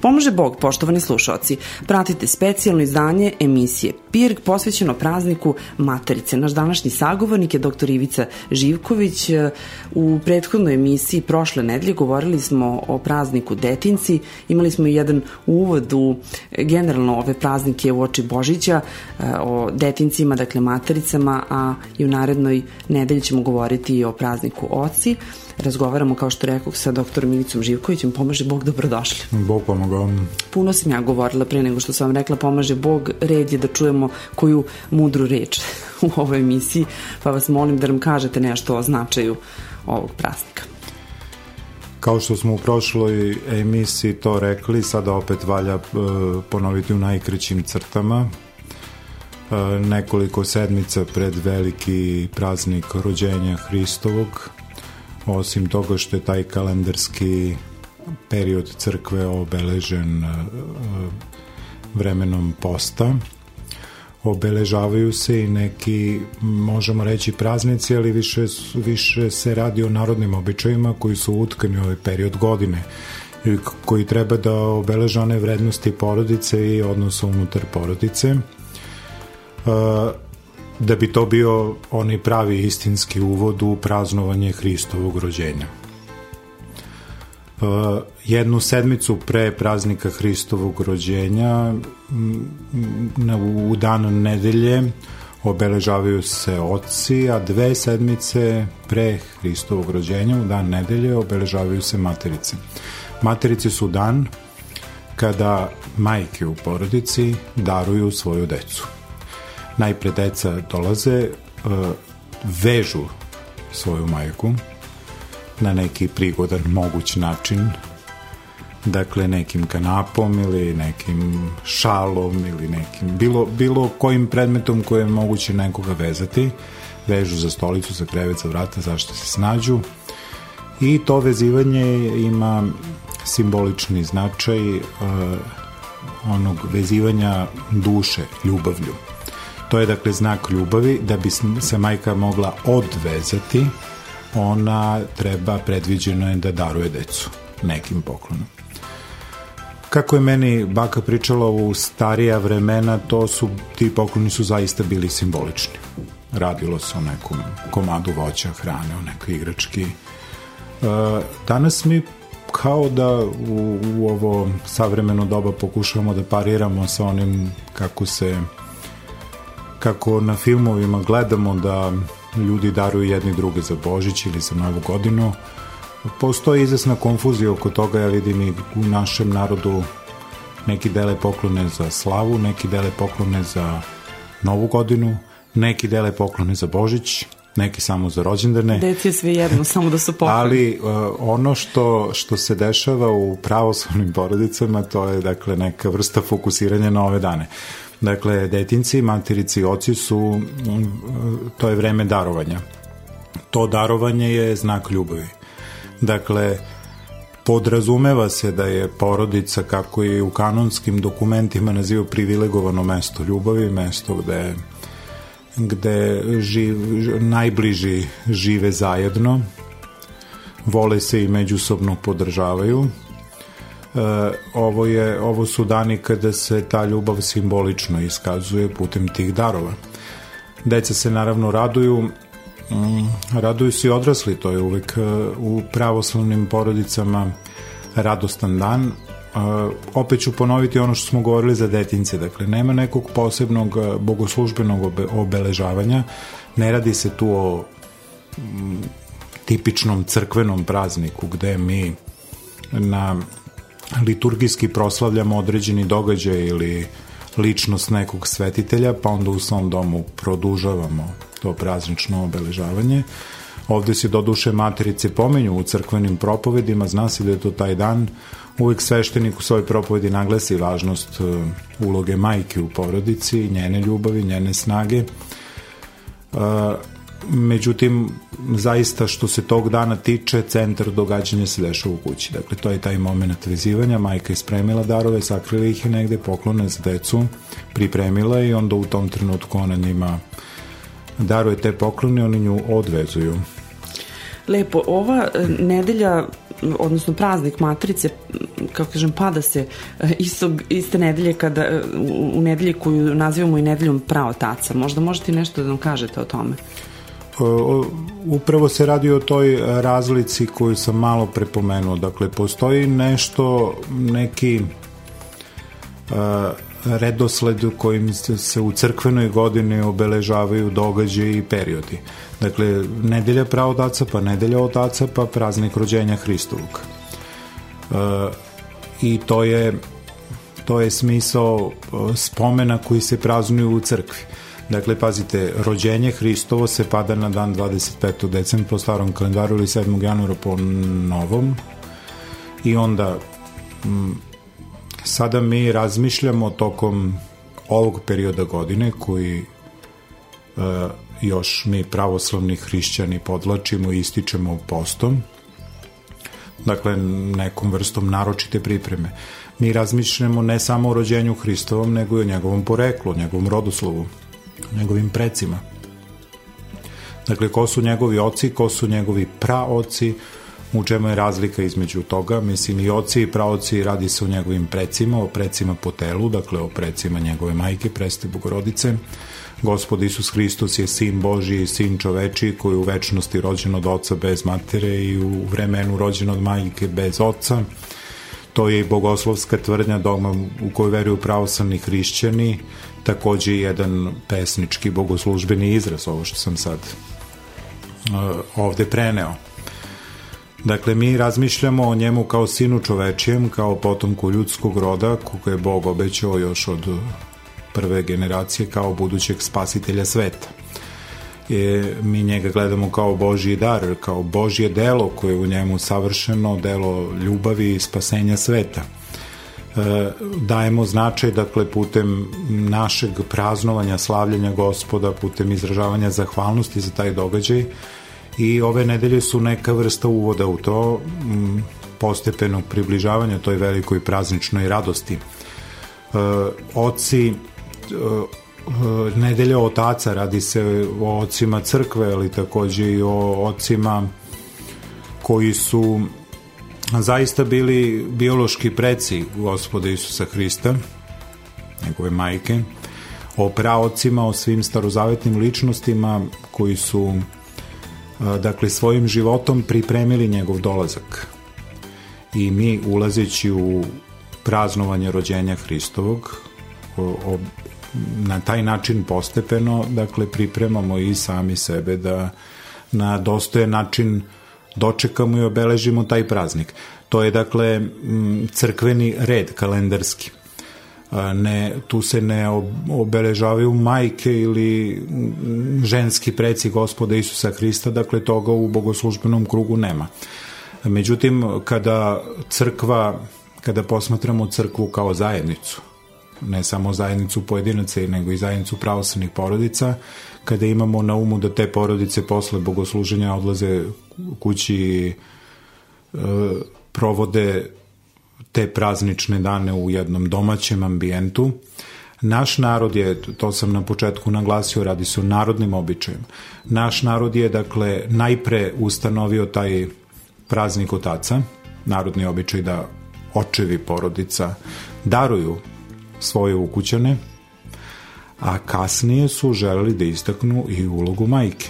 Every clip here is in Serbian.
Pomože Bog, poštovani slušalci. Pratite specijalno izdanje emisije PIRG posvećeno prazniku Materice. Naš današnji sagovornik je dr. Ivica Živković. U prethodnoj emisiji prošle nedelje govorili smo o prazniku Detinci. Imali smo i jedan uvod u generalno ove praznike u oči Božića, o detincima, dakle matericama, a i u narednoj nedelji ćemo govoriti i o prazniku Oci razgovaramo, kao što rekao, sa doktorom Ilicom Živkovićem. Pomaže Bog, dobrodošli. Bog pomogao. Puno sam ja govorila pre nego što sam vam rekla pomaže Bog. Red je da čujemo koju mudru reč u ovoj emisiji, pa vas molim da nam kažete nešto o značaju ovog praznika. Kao što smo u prošloj emisiji to rekli, sada opet valja e, ponoviti u najkrećim crtama. E, nekoliko sedmica pred veliki praznik rođenja Hristovog, osim toga što je taj kalendarski period crkve obeležen e, vremenom posta, obeležavaju se i neki, možemo reći, praznici, ali više, više se radi o narodnim običajima koji su utkani u ovaj period godine koji treba da obeleža one vrednosti porodice i odnosa unutar porodice. Da bi to bio onaj pravi istinski uvod u praznovanje Hristovog rođenja. Uh, jednu sedmicu pre praznika Hristovog rođenja u dan nedelje obeležavaju se oci, a dve sedmice pre Hristovog rođenja u dan nedelje obeležavaju se materice. Materice su dan kada majke u porodici daruju svoju decu najpre deca dolaze, uh, vežu svoju majku na neki prigodan moguć način, dakle nekim kanapom ili nekim šalom ili nekim, bilo, bilo kojim predmetom koje je moguće nekoga vezati, vežu za stolicu, za krevet, za vrata, zašto se snađu. I to vezivanje ima simbolični značaj uh, onog vezivanja duše, ljubavlju. To je dakle znak ljubavi, da bi se majka mogla odvezati, ona treba, predviđeno je da daruje decu nekim poklonom. Kako je meni baka pričala u starija vremena, to su, ti pokloni su zaista bili simbolični. Radilo se o nekom komadu voća, hrane, o nekoj igrački. E, danas mi kao da u, u ovo savremeno doba pokušavamo da pariramo sa onim kako se kako na filmovima gledamo da ljudi daruju jedni druge za Božić ili za Novu godinu, postoji izasna konfuzija oko toga, ja vidim i u našem narodu neki dele poklone za slavu, neki dele poklone za Novu godinu, neki dele poklone za Božić, neki samo za rođendane. Deci je sve jedno, samo da su poklone. Ali uh, ono što, što se dešava u pravoslavnim porodicama, to je dakle neka vrsta fokusiranja na ove dane. Dakle, detinci, materici i oci su, to je vreme darovanja. To darovanje je znak ljubavi. Dakle, podrazumeva se da je porodica, kako i u kanonskim dokumentima naziva privilegovano mesto ljubavi, mesto gde, gde živ, najbliži žive zajedno, vole se i međusobno podržavaju, E, ovo, je, ovo su dani kada se ta ljubav simbolično iskazuje putem tih darova. Deca se naravno raduju, mm, raduju se i odrasli, to je uvek e, u pravoslavnim porodicama radostan dan. E, opet ću ponoviti ono što smo govorili za detince, dakle nema nekog posebnog bogoslužbenog obeležavanja, ne radi se tu o tipičnom crkvenom prazniku gde mi na liturgijski proslavljamo određeni događaj ili ličnost nekog svetitelja, pa onda u svom domu produžavamo to praznično obeležavanje. Ovde se do duše materice pomenju u crkvenim propovedima, zna se da je to taj dan. Uvek sveštenik u svojoj propovedi naglasi važnost e, uloge majke u porodici, njene ljubavi, njene snage. Uh, međutim, zaista što se tog dana tiče, centar događanja se dešava u kući. Dakle, to je taj moment vezivanja, majka je spremila darove, sakrila ih je negde, poklone za decu, pripremila i onda u tom trenutku ona njima daruje te poklone, oni nju odvezuju. Lepo, ova e, nedelja odnosno praznik Matrice, kako kažem, pada se istog, iste nedelje kada, u, u nedelje koju nazivamo i nedeljom praotaca. Možda možete nešto da nam kažete o tome? Upravo se radi o toj razlici koju sam malo prepomenuo. Dakle, postoji nešto, neki redosled u kojim se u crkvenoj godini obeležavaju događaje i periodi. Dakle, nedelja pravodaca, pa nedelja otaca, pa praznik rođenja Hristovog. E, I to je, to je smisao spomena koji se praznuju u crkvi. Dakle, pazite, rođenje Hristovo se pada na dan 25. decembra po starom kalendaru ili 7. januara po novom i onda Sada mi razmišljamo tokom ovog perioda godine koji e, još mi pravoslavni hrišćani podlačimo i ističemo postom, dakle nekom vrstom naročite pripreme. Mi razmišljamo ne samo o rođenju Hristovom, nego i o njegovom poreklu, njegovom rodoslovu, njegovim precima. Dakle, ko su njegovi oci, ko su njegovi praoci, u čemu je razlika između toga, mislim i oci i praoci radi se o njegovim precima, o precima po telu, dakle o precima njegove majke, preste bogorodice. Gospod Isus Hristos je sin Boži i sin čoveči koji je u večnosti rođen od oca bez matere i u vremenu rođen od majke bez oca. To je i bogoslovska tvrdnja dogma u kojoj veruju pravoslavni hrišćani, takođe i jedan pesnički bogoslužbeni izraz, ovo što sam sad uh, ovde preneo. Dakle, mi razmišljamo o njemu kao sinu čovečijem, kao potomku ljudskog roda, koga je Bog obećao još od prve generacije kao budućeg spasitelja sveta. Je, mi njega gledamo kao Božji dar, kao Božje delo koje je u njemu savršeno, delo ljubavi i spasenja sveta. E, dajemo značaj, dakle, putem našeg praznovanja, slavljanja gospoda, putem izražavanja zahvalnosti za taj događaj, i ove nedelje su neka vrsta uvoda u to m, postepenog približavanja toj velikoj prazničnoj radosti. E, oci e, nedelja otaca radi se o ocima crkve, ali takođe i o ocima koji su zaista bili biološki preci gospoda Isusa Hrista, njegove majke, o praocima, o svim starozavetnim ličnostima koji su dakle svojim životom pripremili njegov dolazak. I mi ulazeći u praznovanje rođenja Hristovog o, o, na taj način postepeno dakle pripremamo i sami sebe da na dostojen način dočekamo i obeležimo taj praznik. To je dakle crkveni red kalendarski ne, tu se ne obeležavaju majke ili ženski preci gospoda Isusa Hrista, dakle toga u bogoslužbenom krugu nema. Međutim, kada crkva, kada posmatramo crkvu kao zajednicu, ne samo zajednicu pojedinaca, nego i zajednicu pravoslavnih porodica, kada imamo na umu da te porodice posle bogosluženja odlaze kući e, provode te praznične dane u jednom domaćem ambijentu. Naš narod je, to sam na početku naglasio, radi se o narodnim običajima. Naš narod je, dakle, najpre ustanovio taj praznik otaca, narodni običaj da očevi porodica daruju svoje ukućane, a kasnije su želeli da istaknu i ulogu majke.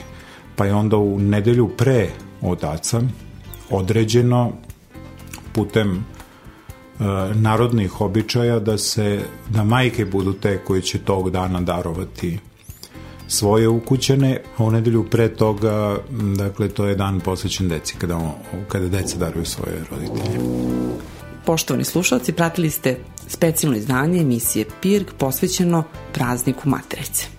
Pa je onda u nedelju pre otaca određeno putem narodnih običaja da se da majke budu te koje će tog dana darovati svoje ukućene, a u nedelju pre toga, dakle, to je dan posvećen deci, kada, kada deca daruju svoje roditelje. Poštovani slušalci, pratili ste specijalno izdanje emisije PIRG posvećeno prazniku Materice.